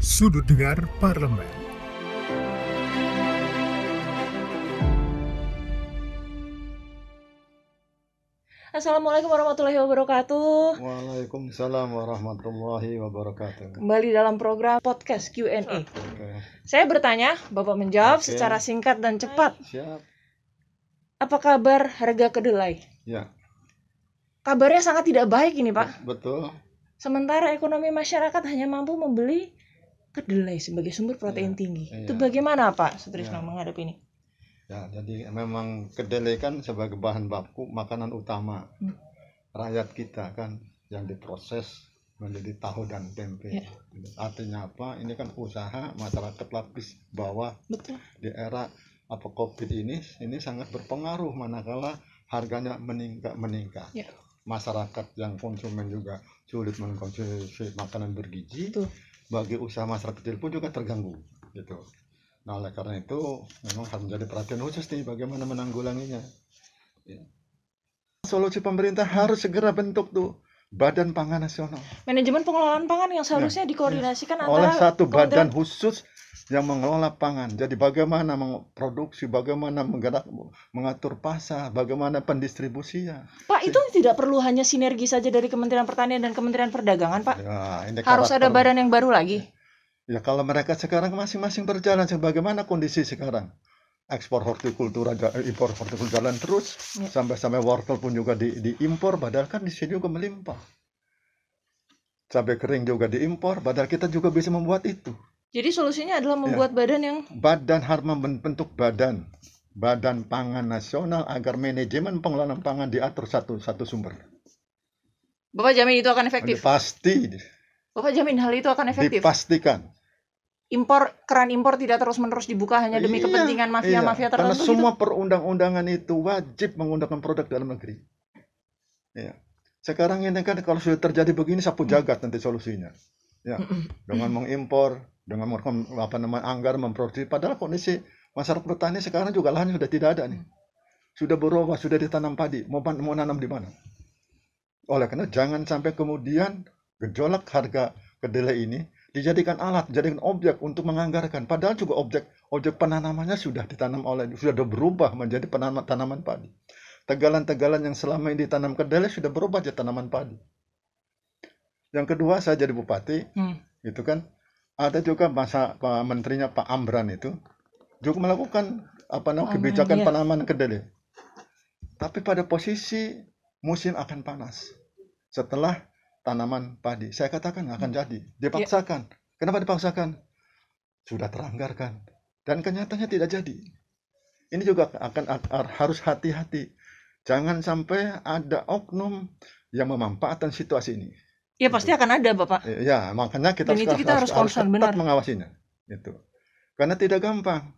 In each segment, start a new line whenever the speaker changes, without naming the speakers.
Sudut Dengar Parlemen.
Assalamualaikum warahmatullahi wabarakatuh.
Waalaikumsalam warahmatullahi wabarakatuh.
Kembali dalam program podcast Q&A.
Oke,
Saya bertanya, Bapak menjawab
Oke.
secara singkat dan cepat.
siap.
Apa kabar harga kedelai?
Ya,
Kabarnya sangat tidak baik ini, Pak.
betul.
Sementara ekonomi masyarakat hanya mampu membeli kedelai sebagai sumber protein
Iya,
tinggi.
iya.
Itu bagaimana, Pak Sutrisno
Iya.
menghadapi ini?
Ya, jadi memang kedelai kan sebagai bahan baku makanan utama
Hmm.
rakyat kita kan yang diproses menjadi tahu dan tempe.
Ya.
Artinya apa? Ini kan usaha masyarakat lapis bawah
Betul.
di era apa Covid ini ini sangat berpengaruh manakala harganya meningkat meningkat.
Ya.
Masyarakat yang konsumen juga sulit mengkonsumsi makanan bergizi.
Betul.
Bagi usaha masyarakat kecil pun juga terganggu gitu. Nah, oleh karena itu memang harus menjadi perhatian khusus nih bagaimana menanggulanginya. Ya. Solusi pemerintah harus segera bentuk tuh Badan Pangan Nasional
Manajemen pengelolaan pangan yang seharusnya dikoordinasikan
Ya. oleh
antara
satu
Kementerian-
badan khusus yang mengelola pangan. Jadi bagaimana memproduksi, bagaimana menggerak, mengatur pasar, bagaimana pendistribusinya.
Pak, itu tidak perlu hanya sinergi saja dari Kementerian Pertanian dan Kementerian Perdagangan, Pak.
Ya, ini
Harus ada badan yang baru lagi.
Ya kalau mereka sekarang masing-masing berjalan, sebagaimana kondisi sekarang? Ekspor hortikultura, eh, impor hortikultura jalan terus,
Ya.
sampai-sampai wortel pun juga di, diimpor, padahal kan di sini juga melimpah. Cabai kering juga diimpor, padahal kita juga bisa membuat itu.
Jadi solusinya
Ya.
adalah membuat badan yang
badan harus membentuk badan badan pangan nasional agar manajemen pengelolaan pangan diatur satu satu sumber
Bapak jamin itu akan efektif.
pasti
Bapak jamin hal itu akan efektif.
dipastikan
Impor keran impor tidak terus-menerus dibuka hanya demi
Iya,
kepentingan mafia-mafia
iya. karena
tertentu
semua
gitu.
perundang-undangan itu wajib menggunakan produk dalam negeri Iya. sekarang ini kan kalau sudah terjadi begini sapu jagat nanti solusinya ya
Mm-mm.
dengan mengimpor dengan apa namanya anggar memproduksi. Padahal kondisi masyarakat petani sekarang juga lahan sudah tidak ada nih. Sudah berubah sudah ditanam padi. Mau pan- mau nanam di mana? Oleh karena jangan sampai kemudian gejolak harga kedelai ini dijadikan alat dijadikan objek untuk menganggarkan. Padahal juga objek objek penanamannya sudah ditanam oleh sudah berubah menjadi penanaman tanaman padi. Tegalan-tegalan yang selama ini ditanam kedelai sudah berubah jadi tanaman padi. Yang kedua saya jadi bupati.
Hmm.
itu kan ada juga masa Pak menterinya Pak Amran itu juga melakukan apa namanya
Amran,
kebijakan
iya.
penanaman kedelai. Tapi pada posisi musim akan panas setelah tanaman padi. Saya katakan akan jadi, dipaksakan. Kenapa dipaksakan? Sudah teranggarkan dan kenyataannya tidak jadi. Ini juga akan harus hati-hati. Jangan sampai ada oknum yang memanfaatkan situasi ini.
Ya pasti akan ada, Bapak.
Ya, makanya kita,
Dan itu
sekarang
kita harus concern,
ketat
benar.
mengawasinya. Itu. Karena tidak gampang.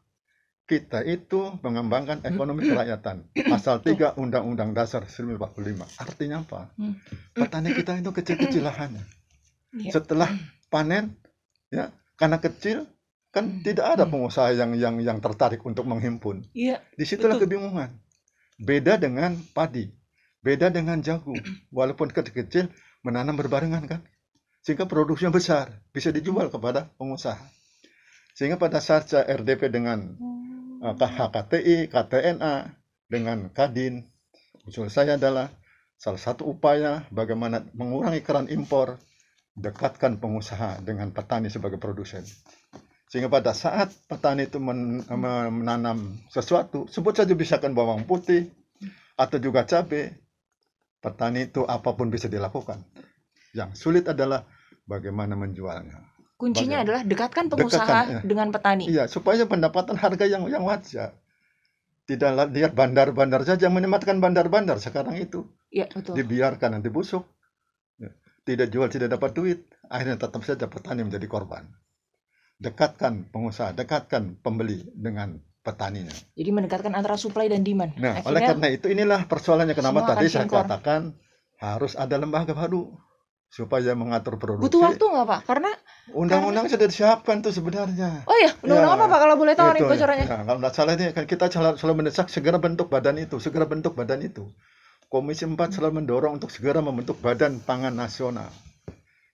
Kita itu mengembangkan ekonomi kerakyatan. Pasal 3 Undang-Undang Dasar 1945. Artinya apa?
Hmm.
Petani kita itu kecil-kecil lahannya.
Iya.
Setelah panen, ya, karena kecil kan
Hmm.
tidak ada
Hmm.
pengusaha yang yang yang tertarik untuk menghimpun.
Iya,
Di situlah
Betul.
kebingungan. Beda dengan padi, beda dengan jagung. Walaupun kecil-kecil menanam berbarengan kan, sehingga produksinya besar, bisa dijual kepada pengusaha. Sehingga pada saat RDP dengan uh, KHKTI, KTNA, dengan Kadin, usul saya adalah salah satu upaya bagaimana mengurangi keran impor, dekatkan pengusaha dengan petani sebagai produsen. Sehingga pada saat petani itu men- me- menanam sesuatu, sebut saja misalkan bawang putih atau juga cabai, petani itu apa pun bisa dilakukan. Yang sulit adalah bagaimana menjualnya.
kuncinya
Bagaimana?
adalah dekatkan pengusaha
Dekatkan, ya.
dengan petani.
Iya, supaya pendapatan harga yang yang wajar. Tidak lihat bandar-bandar saja menyematkan bandar-bandar sekarang itu
Iya, betul.
dibiarkan nanti busuk. Ya. Tidak jual tidak dapat duit, akhirnya tetap saja petani menjadi korban. Dekatkan pengusaha, dekatkan pembeli dengan petaninya.
Jadi mendekatkan antara supply dan demand.
Nah, oleh
Akhirnya
karena itu inilah persoalannya kenapa tadi saya katakan harus ada lembaga baru supaya mengatur produksi.
butuh waktu nggak, Pak? Karena
Undang-undang sudah disiapkan tuh sebenarnya.
oh ya, undang-undang
Ya,
apa Pak kalau boleh tahu nih
Itu,
bocorannya?
ya, kalau tidak salah ini kan kita selalu, selalu mendesak segera bentuk badan itu, segera bentuk badan itu. Komisi 4 selalu mendorong untuk segera membentuk Badan Pangan Nasional.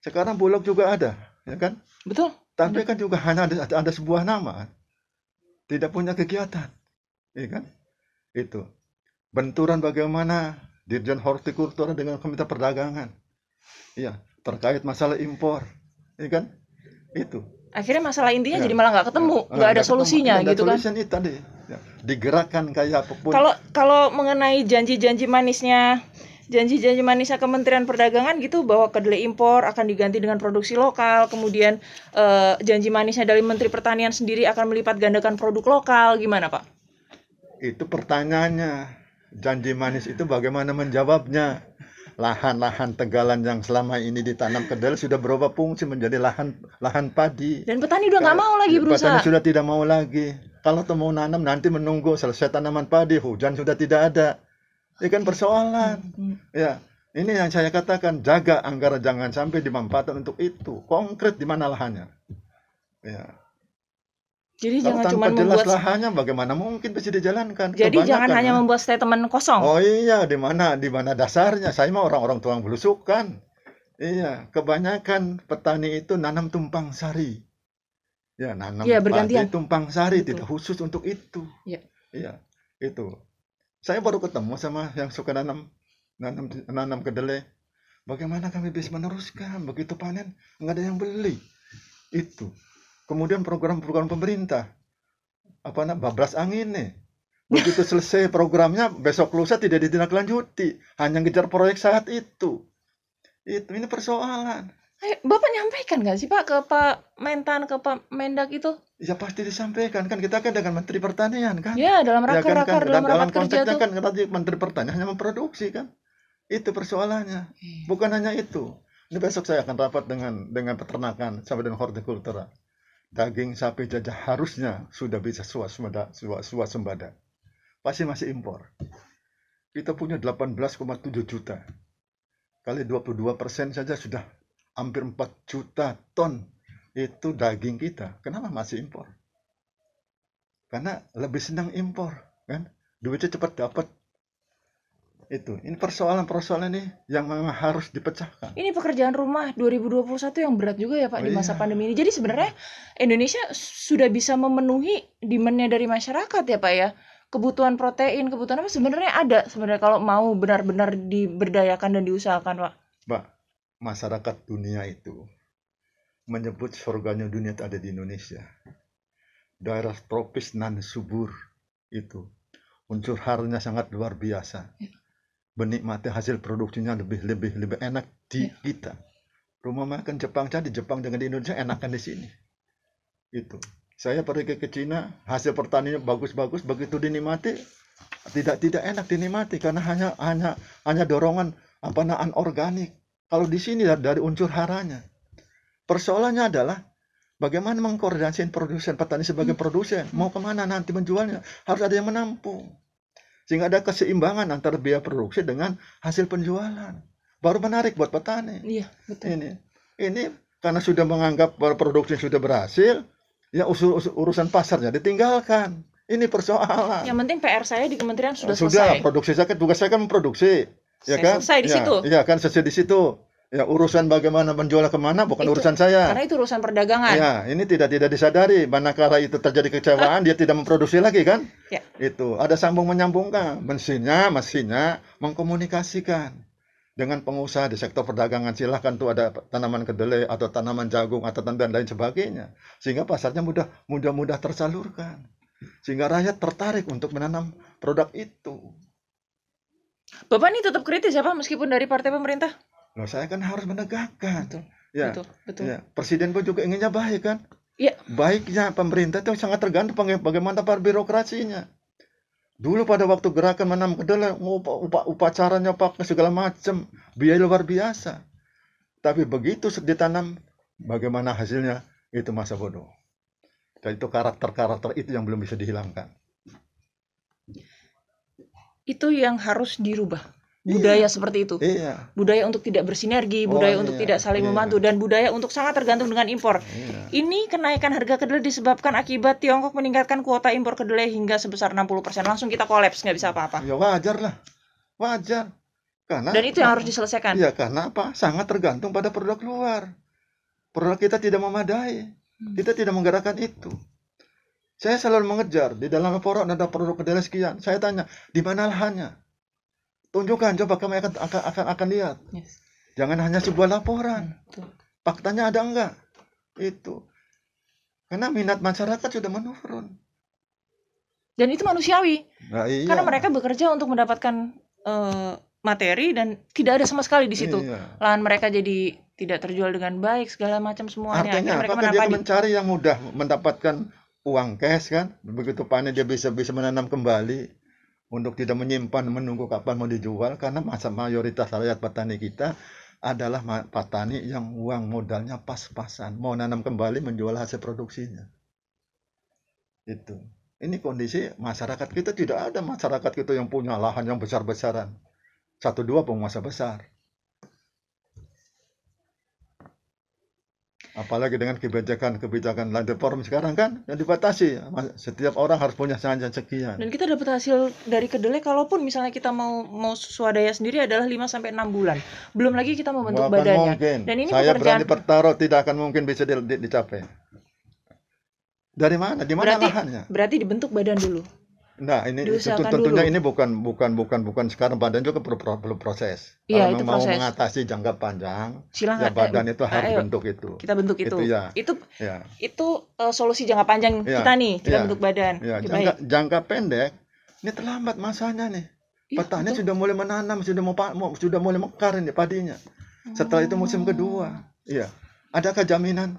Sekarang Bulog juga ada, ya kan?
Betul.
Tapi kan juga hanya ada, ada sebuah nama. Tidak punya kegiatan. Iya kan? Itu. Benturan bagaimana Dirjen Hortikultura dengan Kementerian Perdagangan. Iya, terkait masalah impor. Iya kan? Itu.
Akhirnya masalah intinya
Ya.
jadi malah nggak ketemu,
Ah,
nggak ada
ketemu.
solusinya
ada
gitu kan.
solution itu tadi. Ya, Digerakkan kayak apa pun.
Kalau kalau mengenai janji-janji manisnya janji-janji manisnya Kementerian Perdagangan gitu bahwa kedelai impor akan diganti dengan produksi lokal, kemudian eh, janji manisnya dari Menteri Pertanian sendiri akan melipat gandakan produk lokal, gimana Pak?
Itu pertanyaannya. Janji manis itu bagaimana menjawabnya? Lahan-lahan tegalan yang selama ini ditanam kedelai sudah berubah fungsi menjadi lahan lahan padi.
Dan petani udah nggak mau lagi
Petani
berusaha.
sudah tidak mau lagi. Kalau mau nanam nanti menunggu selesai tanaman padi, hujan sudah tidak ada. Ini kan persoalan.
Hmm.
Ya, ini yang saya katakan jaga anggaran jangan sampai dimanfaatkan untuk itu. Konkret di mana lahannya. Ya.
Jadi
Kalau
jangan cuma
jelas
membuat
lahannya bagaimana mungkin bisa dijalankan?
jadi jangan
Kebanyakan,
hanya
ya.
membuat statement kosong.
Oh iya, di mana di mana dasarnya? Saya mah orang-orang tuang belusukan. Iya, kebanyakan petani itu nanam tumpang sari. Ya, nanam
Iya, bergantian.
tumpang sari
Betul.
tidak khusus untuk itu.
Iya.
Iya, itu. Saya baru ketemu sama yang suka nanam nanam nanam kedelai. Bagaimana kami bisa meneruskan begitu panen nggak ada yang beli? Itu. Kemudian program-program pemerintah apa namanya bablas angin nih. Begitu selesai programnya besok lusa tidak ditindaklanjuti, hanya ngejar proyek saat itu. Itu ini persoalan.
Eh, Bapak nyampaikan nggak sih Pak ke Pak Mentan, ke Pak Mendak itu?
Ya pasti disampaikan kan kita kan dengan Menteri Pertanian kan.
Ya, dalam
Ya kan,
raker-raker,
kan,
dalam
dalam
rapat kerja
konteksnya kan tadi Menteri Pertanian hanya memproduksi kan. Itu persoalannya.
Iya.
Bukan hanya itu. Ini besok saya akan rapat dengan dengan peternakan sampai dengan hortikultura. Daging sapi jajah harusnya sudah bisa swasembada, swa- swasembada. Pasti masih impor. Kita punya 18,7 juta. Kali 22 persen saja sudah hampir 4 juta ton itu daging kita. Kenapa masih impor? Karena lebih senang impor, kan? Duitnya cepat dapat. Itu. Ini persoalan-persoalan ini yang memang harus dipecahkan.
Ini pekerjaan rumah 2021 yang berat juga ya Pak
Oh,
di masa
iya.
pandemi ini. Jadi sebenarnya Indonesia sudah bisa memenuhi demand-nya dari masyarakat ya Pak ya. Kebutuhan protein, kebutuhan apa sebenarnya ada sebenarnya kalau mau benar-benar diberdayakan dan diusahakan Pak.
Mbak, masyarakat dunia itu menyebut surganya dunia itu ada di Indonesia. Daerah tropis nan subur itu unsur harnya sangat luar biasa.
Ya.
Menikmati hasil produksinya lebih lebih lebih enak di
Ya.
kita. Rumah makan Jepang saja di Jepang dengan di Indonesia enakan di sini. Itu. Saya pergi ke Cina, hasil pertaniannya bagus-bagus, begitu dinikmati tidak tidak enak dinikmati karena hanya hanya hanya dorongan apa organik. Kalau di sini dari, unsur haranya. Persoalannya adalah bagaimana mengkoordinasikan produsen petani sebagai produsen. Mau ke mana nanti menjualnya? Harus ada yang menampung. Sehingga ada keseimbangan antara biaya produksi dengan hasil penjualan. Baru menarik buat petani.
Iya, betul.
ini ini karena sudah menganggap bahwa produksi sudah berhasil ya usul, usul- urusan pasarnya ditinggalkan. Ini persoalan.
Yang penting PR saya di kementerian sudah,
sudah
selesai.
produksi saya kan tugas saya kan memproduksi ya
Saya
kan?
selesai di
ya,
situ.
ya kan? Selesai di situ. Ya urusan bagaimana menjual ke mana? Bukan
Itu-
urusan saya.
Karena itu urusan perdagangan.
ya ini tidak tidak disadari. Manakala itu terjadi kecewaan dia tidak memproduksi lagi kan?
Ya.
itu. Ada sambung menyambungkan. Mesinnya mesinnya mengkomunikasikan dengan pengusaha di sektor perdagangan. Silahkan tuh ada tanaman kedelai atau tanaman jagung atau dan lain sebagainya. Sehingga pasarnya mudah mudah mudah tersalurkan. Sehingga rakyat tertarik untuk menanam produk itu
Bapak ini tetap kritis ya Pak meskipun dari partai pemerintah.
Loh, saya kan harus menegakkan
Betul.
ya
Betul, betul.
ya presiden pun juga inginnya baik kan
Iya.
baiknya pemerintah itu sangat tergantung baga- bagaimana para birokrasinya dulu pada waktu gerakan menanam kedelai upa, upa, upacaranya pakai segala macam biaya luar biasa tapi begitu ditanam bagaimana hasilnya itu masa bodoh dan itu karakter-karakter itu yang belum bisa dihilangkan
Itu yang harus dirubah. Budaya seperti itu.
iya
Budaya untuk tidak bersinergi,
Oh,
budaya untuk
iya,
tidak saling
iya.
membantu dan budaya untuk sangat tergantung dengan impor.
iya
Ini kenaikan harga kedelai disebabkan akibat Tiongkok meningkatkan kuota impor kedelai hingga sebesar 60%. Langsung kita kolaps, nggak bisa apa-apa.
ya wajar lah wajar karena
Dan itu yang harus diselesaikan.
Iya, karena apa? Sangat tergantung pada produk luar. Produk kita tidak memadai.
Hmm.
Kita tidak menggerakkan itu. Saya selalu mengejar di dalam laporan ada produk kedelai sekian. Saya tanya di mana lahannya. Tunjukkan coba kami akan akan akan, akan lihat.
Yes.
Jangan hanya sebuah laporan.
Hmm, betul.
Faktanya ada enggak? Itu. Karena minat masyarakat sudah menurun.
Dan itu manusiawi
Nah, iya.
karena mereka bekerja untuk mendapatkan eh, materi dan tidak ada sama sekali di situ.
Iya.
Lahan mereka jadi tidak terjual dengan baik segala macam semuanya.
Artinya
Akhirnya mereka?
Dia mencari yang mudah, mendapatkan uang cash kan. Begitu panen dia bisa bisa menanam kembali untuk tidak menyimpan menunggu kapan mau dijual karena masa mayoritas rakyat petani kita adalah petani yang uang modalnya pas-pasan, mau nanam kembali menjual hasil produksinya. Itu. Ini kondisi masyarakat kita tidak ada masyarakat kita yang punya lahan yang besar-besaran. Satu dua penguasa besar. Apalagi dengan kebijakan-kebijakan land reform sekarang kan yang dibatasi. Setiap orang harus punya saja sekian.
Dan kita dapat hasil dari kedelai kalaupun misalnya kita mau mau swadaya sendiri adalah 5 sampai 6 bulan. Belum lagi kita membentuk
Bukan
badannya.
mungkin.
Dan ini
Saya
pekerjaan
berani bertaruh tidak akan mungkin bisa di- di- dicapai. Dari mana? Di mana
Berarti-
lahannya?
berarti dibentuk badan dulu.
Nah, ini itu tentunya
dulu.
ini bukan bukan bukan bukan sekarang badan juga perlu perlu, proses.
Iya,
Kalau
itu
mau
proses.
mengatasi jangka panjang,
Silahkan
ya badan
eh,
itu harus
ayo,
bentuk itu.
kita bentuk itu.
Itu ya.
Itu
Ya.
itu eh, solusi jangka panjang
Iya,
kita nih, kita
iya,
bentuk badan.
Ya, jangka,
baik.
jangka pendek ini terlambat masanya nih.
Iya,
Petani
betul.
sudah mulai menanam, sudah mau sudah mulai mekar ini padinya. Setelah itu musim
Oh.
kedua. Iya. Adakah jaminan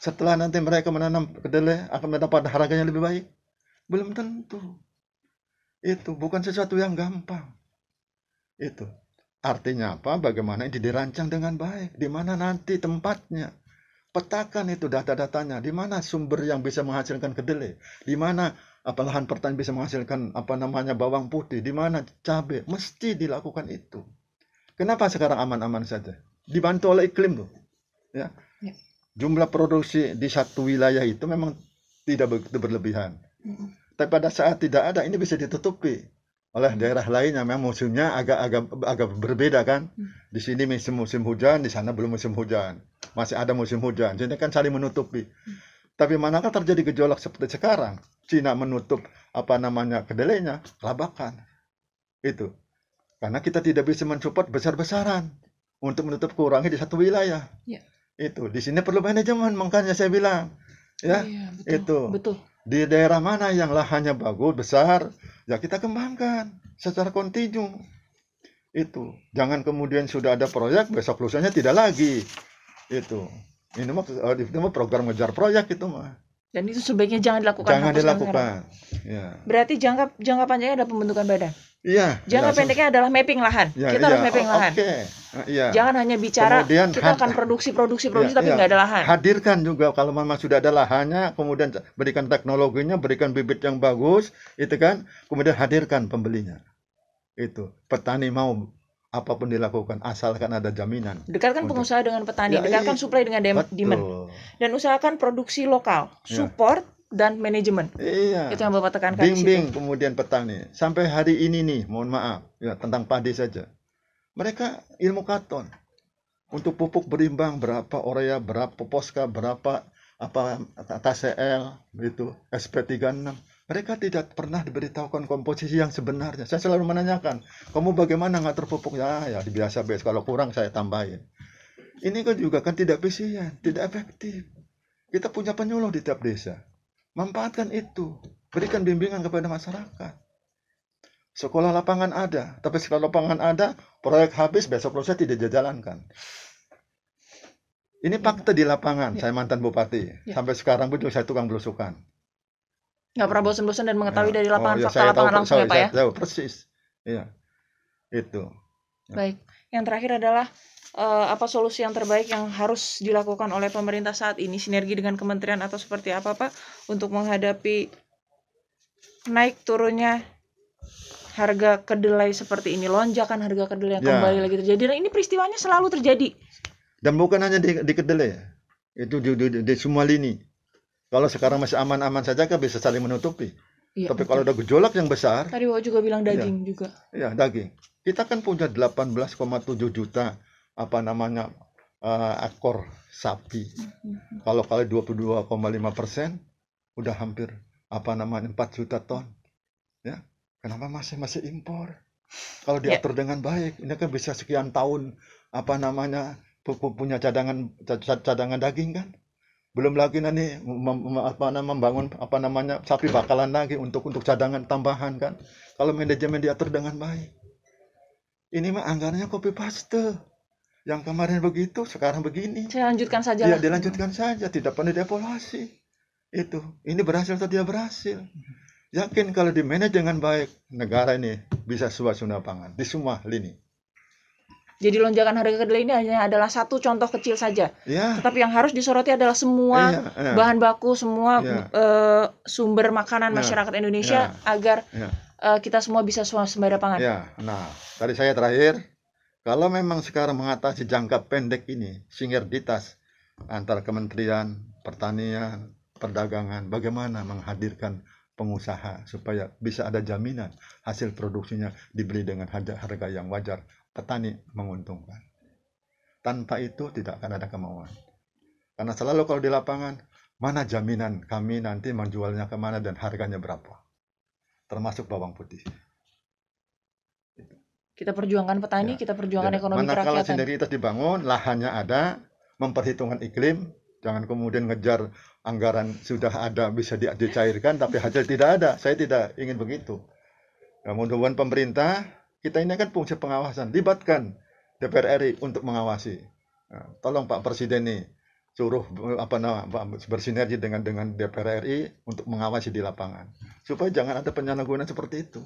setelah nanti mereka menanam kedelai akan mendapat harganya lebih baik? Belum tentu. Itu bukan sesuatu yang gampang. Itu. Artinya apa? Bagaimana ini dirancang dengan baik? Di mana nanti tempatnya? Petakan itu data-datanya. Di mana sumber yang bisa menghasilkan kedelai? Di mana apa lahan pertanian bisa menghasilkan apa namanya bawang putih? Di mana cabai? Mesti dilakukan itu. Kenapa sekarang aman-aman saja? Dibantu oleh iklim tuh. Ya.
Ya.
Jumlah produksi di satu wilayah itu memang tidak begitu berlebihan.
Mm.
Tapi pada saat tidak ada ini bisa ditutupi oleh daerah lainnya memang musimnya agak-agak agak berbeda kan.
Hmm.
Di sini musim musim hujan, di sana belum musim hujan. Masih ada musim hujan. Jadi kan saling menutupi. Tapi manakah terjadi gejolak seperti sekarang? Cina menutup apa namanya kedelainya, kelabakan. Itu. Karena kita tidak bisa mensupport besar-besaran untuk menutup kurangi di satu wilayah.
Ya.
Itu. Di sini perlu manajemen, makanya saya bilang. Ya,
Iya, betul.
itu.
Betul.
Di daerah mana yang lahannya bagus besar ya kita kembangkan secara kontinu. Itu. Jangan kemudian sudah ada proyek besok lusanya tidak lagi. Itu. Ini mah eh, itu mah program ngejar proyek itu mah.
Dan itu sebaiknya jangan dilakukan.
jangan dilakukan. Ya.
Berarti jangka jangka panjangnya ada pembentukan badan.
Iya
Jangka
ya,
pendeknya adalah mapping lahan.
ya,
kita
iya,
harus mapping
o-
lahan.
oke Ah, iya
Jangan hanya bicara
Kemudian
kita akan produksi produksi produksi
Iya,
tapi
iya.
nggak ada lahan.
hadirkan juga kalau memang sudah ada lahannya kemudian berikan teknologinya berikan bibit yang bagus itu kan kemudian hadirkan pembelinya itu petani mau apa pun dilakukan asalkan ada jaminan
Dekatkan
Untuk-
pengusaha dengan petani,
Ya,
dekatkan
iya.
supply dengan dem- demand, dan usahakan produksi lokal,
Ya.
support dan manajemen.
iya.
Itu yang bapak tekankan
bimbing kemudian petani sampai hari ini nih mohon maaf ya tentang padi saja. Mereka ilmu katon. Untuk pupuk berimbang berapa urea berapa poska berapa apa TCL itu SP36 mereka tidak pernah diberitahukan komposisi yang sebenarnya. Saya selalu menanyakan kamu bagaimana ngatur pupuk? Ya ya biasa biasa kalau kurang saya tambahin. Ini kan juga kan tidak efisien tidak efektif. Kita punya penyuluh di tiap desa manfaatkan itu berikan bimbingan kepada masyarakat sekolah lapangan ada tapi sekolah lapangan ada proyek habis besok lusa tidak dijalankan ini fakta di lapangan
Ya.
saya mantan bupati
Ya.
sampai sekarang pun saya tukang belusukan
Nggak pernah bosan-bosan dan mengetahui
Ya.
dari lapangan
Oh, ya,
fakta
saya
lapangan
tahu,
langsung
saya,
ya pak ya.
saya tahu persis iya itu
Baik. Yang terakhir adalah eh, apa solusi yang terbaik yang harus dilakukan oleh pemerintah saat ini? Sinergi dengan kementerian atau seperti apa pak untuk menghadapi naik turunnya harga kedelai seperti ini? Lonjakan harga kedelai yang
Ya.
kembali lagi terjadi. Dan ini peristiwanya selalu terjadi.
Dan bukan hanya di, di kedelai itu di, di, di semua lini. Kalau sekarang masih aman-aman saja kan bisa saling menutupi.
Iya,
tapi
betul.
kalau ada gejolak yang besar
tadi bapak juga bilang
Iya.
daging juga.
Ya daging. Kita kan punya 18,7 juta apa namanya eh, ekor sapi. Kalau kali 22,5 persen, udah hampir apa namanya 4 juta ton. Ya, kenapa masih masih impor? Kalau
Ya.
diatur dengan baik, ini kan bisa sekian tahun apa namanya pu- pu- punya cadangan ca- ca- cadangan daging kan? Belum lagi nanti mem- apa namanya membangun apa namanya sapi bakalan lagi untuk untuk cadangan tambahan kan? Kalau manajemen diatur dengan baik. Ini mah anggarannya copy paste. Yang kemarin begitu, sekarang begini.
Saya lanjutkan saja
Ya dilanjutkan saja, tidak perlu dievaluasi. Itu, ini berhasil atau tidak berhasil. Yakin kalau di manage dengan baik, negara ini bisa suasana pangan di semua lini.
Jadi lonjakan harga kedelai ini hanya adalah satu contoh kecil saja.
Ya,
Tetapi yang harus disoroti adalah semua
iya, iya,
bahan baku, semua
Iya.
eh, sumber makanan
Iya.
masyarakat Indonesia agar
iya.
eh, kita semua bisa swasembada pangan.
ya. Nah, tadi saya terakhir, kalau memang sekarang mengatasi jangka pendek ini, sinergitas antara Kementerian Pertanian, Perdagangan, bagaimana menghadirkan pengusaha supaya bisa ada jaminan hasil produksinya dibeli dengan harga, yang wajar, petani menguntungkan. Tanpa itu tidak akan ada kemauan. Karena selalu kalau di lapangan, mana jaminan kami nanti menjualnya ke mana dan harganya berapa. Termasuk bawang putih.
Kita perjuangkan petani,
Ya.
kita perjuangkan
Dan
ekonomi
manakala
kerakyatan.
sinergitas dibangun, lahannya ada, memperhitungkan iklim, jangan kemudian ngejar anggaran sudah ada bisa di- dicairkan, tapi hasil tidak ada. Saya tidak ingin begitu. Nah, mudah-mudahan pemerintah kita ini kan fungsi pengawasan, libatkan DPR RI untuk mengawasi. Nah, tolong Pak Presiden nih suruh apa nama Pak, bersinergi dengan dengan DPR RI untuk mengawasi di lapangan supaya jangan ada penyalahgunaan seperti itu.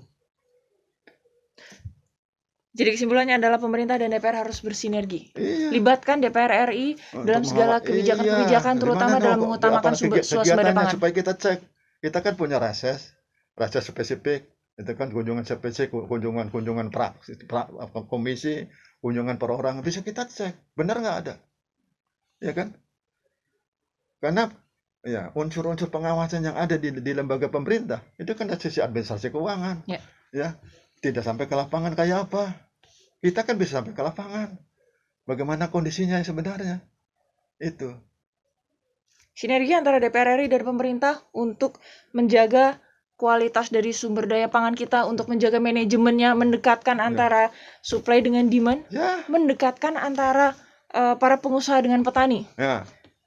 Jadi kesimpulannya adalah pemerintah dan DPR harus bersinergi.
Iya.
Libatkan DPR RI dalam segala kebijakan-kebijakan,
Iya,
terutama dalam mengutamakan sumber swasembada pangan.
supaya kita cek kita kan punya reses reses spesifik itu kan kunjungan spesifik kunjungan kunjungan pra, pra- apa, komisi kunjungan per orang bisa kita cek benar nggak ada ya kan karena ya unsur-unsur pengawasan yang ada di, di lembaga pemerintah itu kan dari sisi administrasi keuangan
Ya.
ya tidak sampai ke lapangan kayak apa? Kita kan bisa sampai ke lapangan. Bagaimana kondisinya yang sebenarnya? Itu.
Sinergi antara DPR RI dan pemerintah untuk menjaga kualitas dari sumber daya pangan kita, untuk menjaga manajemennya, mendekatkan
Ya.
antara supply dengan demand,
ya.
mendekatkan antara eh, para pengusaha dengan petani,
ya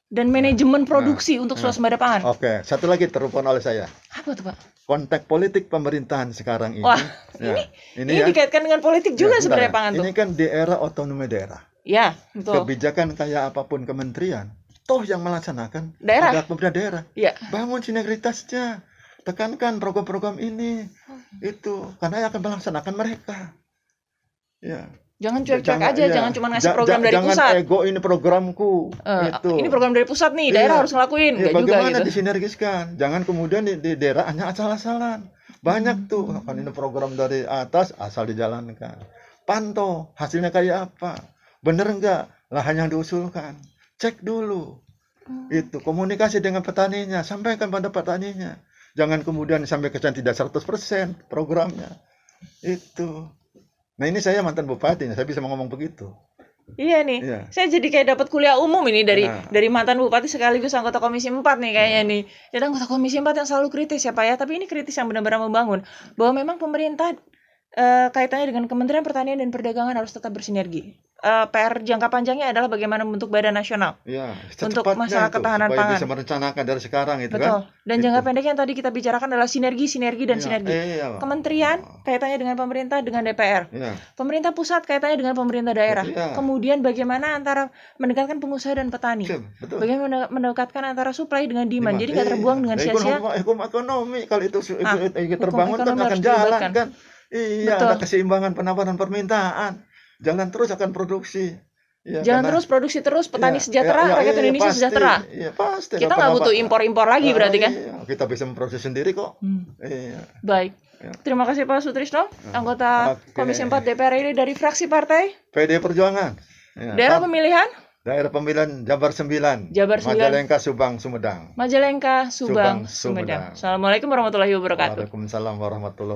dan manajemen produksi untuk
Ya.
swasembada pangan.
Oke, satu lagi terupon oleh saya.
Apa tuh Pak?
Konteks politik pemerintahan sekarang ini.
Wah,
ya, ini,
Ini
ya,
dikaitkan dengan politik
ya,
juga
bentar
sebenarnya
ya.
pangan tuh.
Ini kan di era otonomi daerah.
Ya, betul.
Kebijakan kayak apa pun kementerian, toh yang melaksanakan
Daerah.
adalah pemerintah daerah.
Ya.
Bangun sinergitasnya. Tekankan program-program ini.
Oh.
Itu karena yang akan melaksanakan mereka. Ya.
Jangan cuek-cuek
Jangan-
aja,
iya.
jangan cuma ngasih program
ja-
dari
jangan
pusat.
ego ini programku.
Eh,
itu.
Ini program dari pusat nih, daerah
Iya.
harus ngelakuin.
Ya,
Enggak juga
bagaimana
gitu.
disinergiskan? Jangan kemudian di, di daerah hanya asal-asalan. Banyak tuh
Hmm.
kan ini program dari atas asal dijalankan. Pantau hasilnya kayak apa? Bener enggak lahan yang diusulkan? Cek dulu.
Hmm.
Itu komunikasi dengan petaninya, sampaikan pada petaninya. Jangan kemudian sampai kesan tidak 100% programnya. Itu. Nah ini saya mantan bupati, saya bisa ngomong begitu.
Iya nih.
Iya.
Saya jadi kayak dapat kuliah umum ini dari
Nah.
dari mantan bupati sekaligus anggota komisi 4 nih kayaknya nih. Dan anggota komisi 4 yang selalu kritis ya Pak ya, tapi ini kritis yang benar-benar membangun bahwa memang pemerintah eh, kaitannya dengan Kementerian Pertanian dan Perdagangan harus tetap bersinergi. Eh, PR jangka panjangnya adalah bagaimana membentuk badan nasional.
Ya,
Untuk masalah
itu,
ketahanan
supaya
pangan.
bisa merencanakan dari sekarang itu
Betul.
kan.
Dan
Itu.
jangka pendeknya yang tadi kita bicarakan adalah sinergi, sinergi dan
Iya,
sinergi.
iya.
Kementerian kaitannya dengan pemerintah dengan DPR.
Iya.
Pemerintah pusat kaitannya dengan pemerintah daerah.
Iya.
Kemudian bagaimana antara mendekatkan pengusaha dan petani.
Betul, betul.
Bagaimana mendekatkan antara supply dengan demand.
Demand.
Jadi nggak terbuang
Iya.
dengan
Nah,
sia-sia.
Hukum ekonomi kalau itu, itu,
Ah,
itu,
hukum
terbangun kan
ekonomi
akan jalan
dilibatkan.
kan. Iya,
Betul.
ada keseimbangan penawaran permintaan. Jalan terus akan produksi. Ya,
Jangan
karena-
terus produksi terus, petani
Iya,
sejahtera,
iya, iya,
rakyat
iya,
Indonesia
pasti.
sejahtera.
Iya, pasti.
Kita nggak butuh impor-impor lagi
Ah,
berarti kan?
Iya, kita bisa memproses sendiri kok.
Hmm,
Iya.
Baik.
Ya.
Terima kasih Pak Sutrisno, anggota
Oke.
Komisi 4 DPR ini dari fraksi partai.
PD Perjuangan. Ya,
Daerah pemilihan
daerah pemilihan Jabar 9.
Jabar 9.
Majalengka, Subang, Sumedang.
Majalengka, Subang,
Subang,
Sumedang.
Sumedang.
Assalamualaikum warahmatullahi wabarakatuh.
Waalaikumsalam warahmatullahi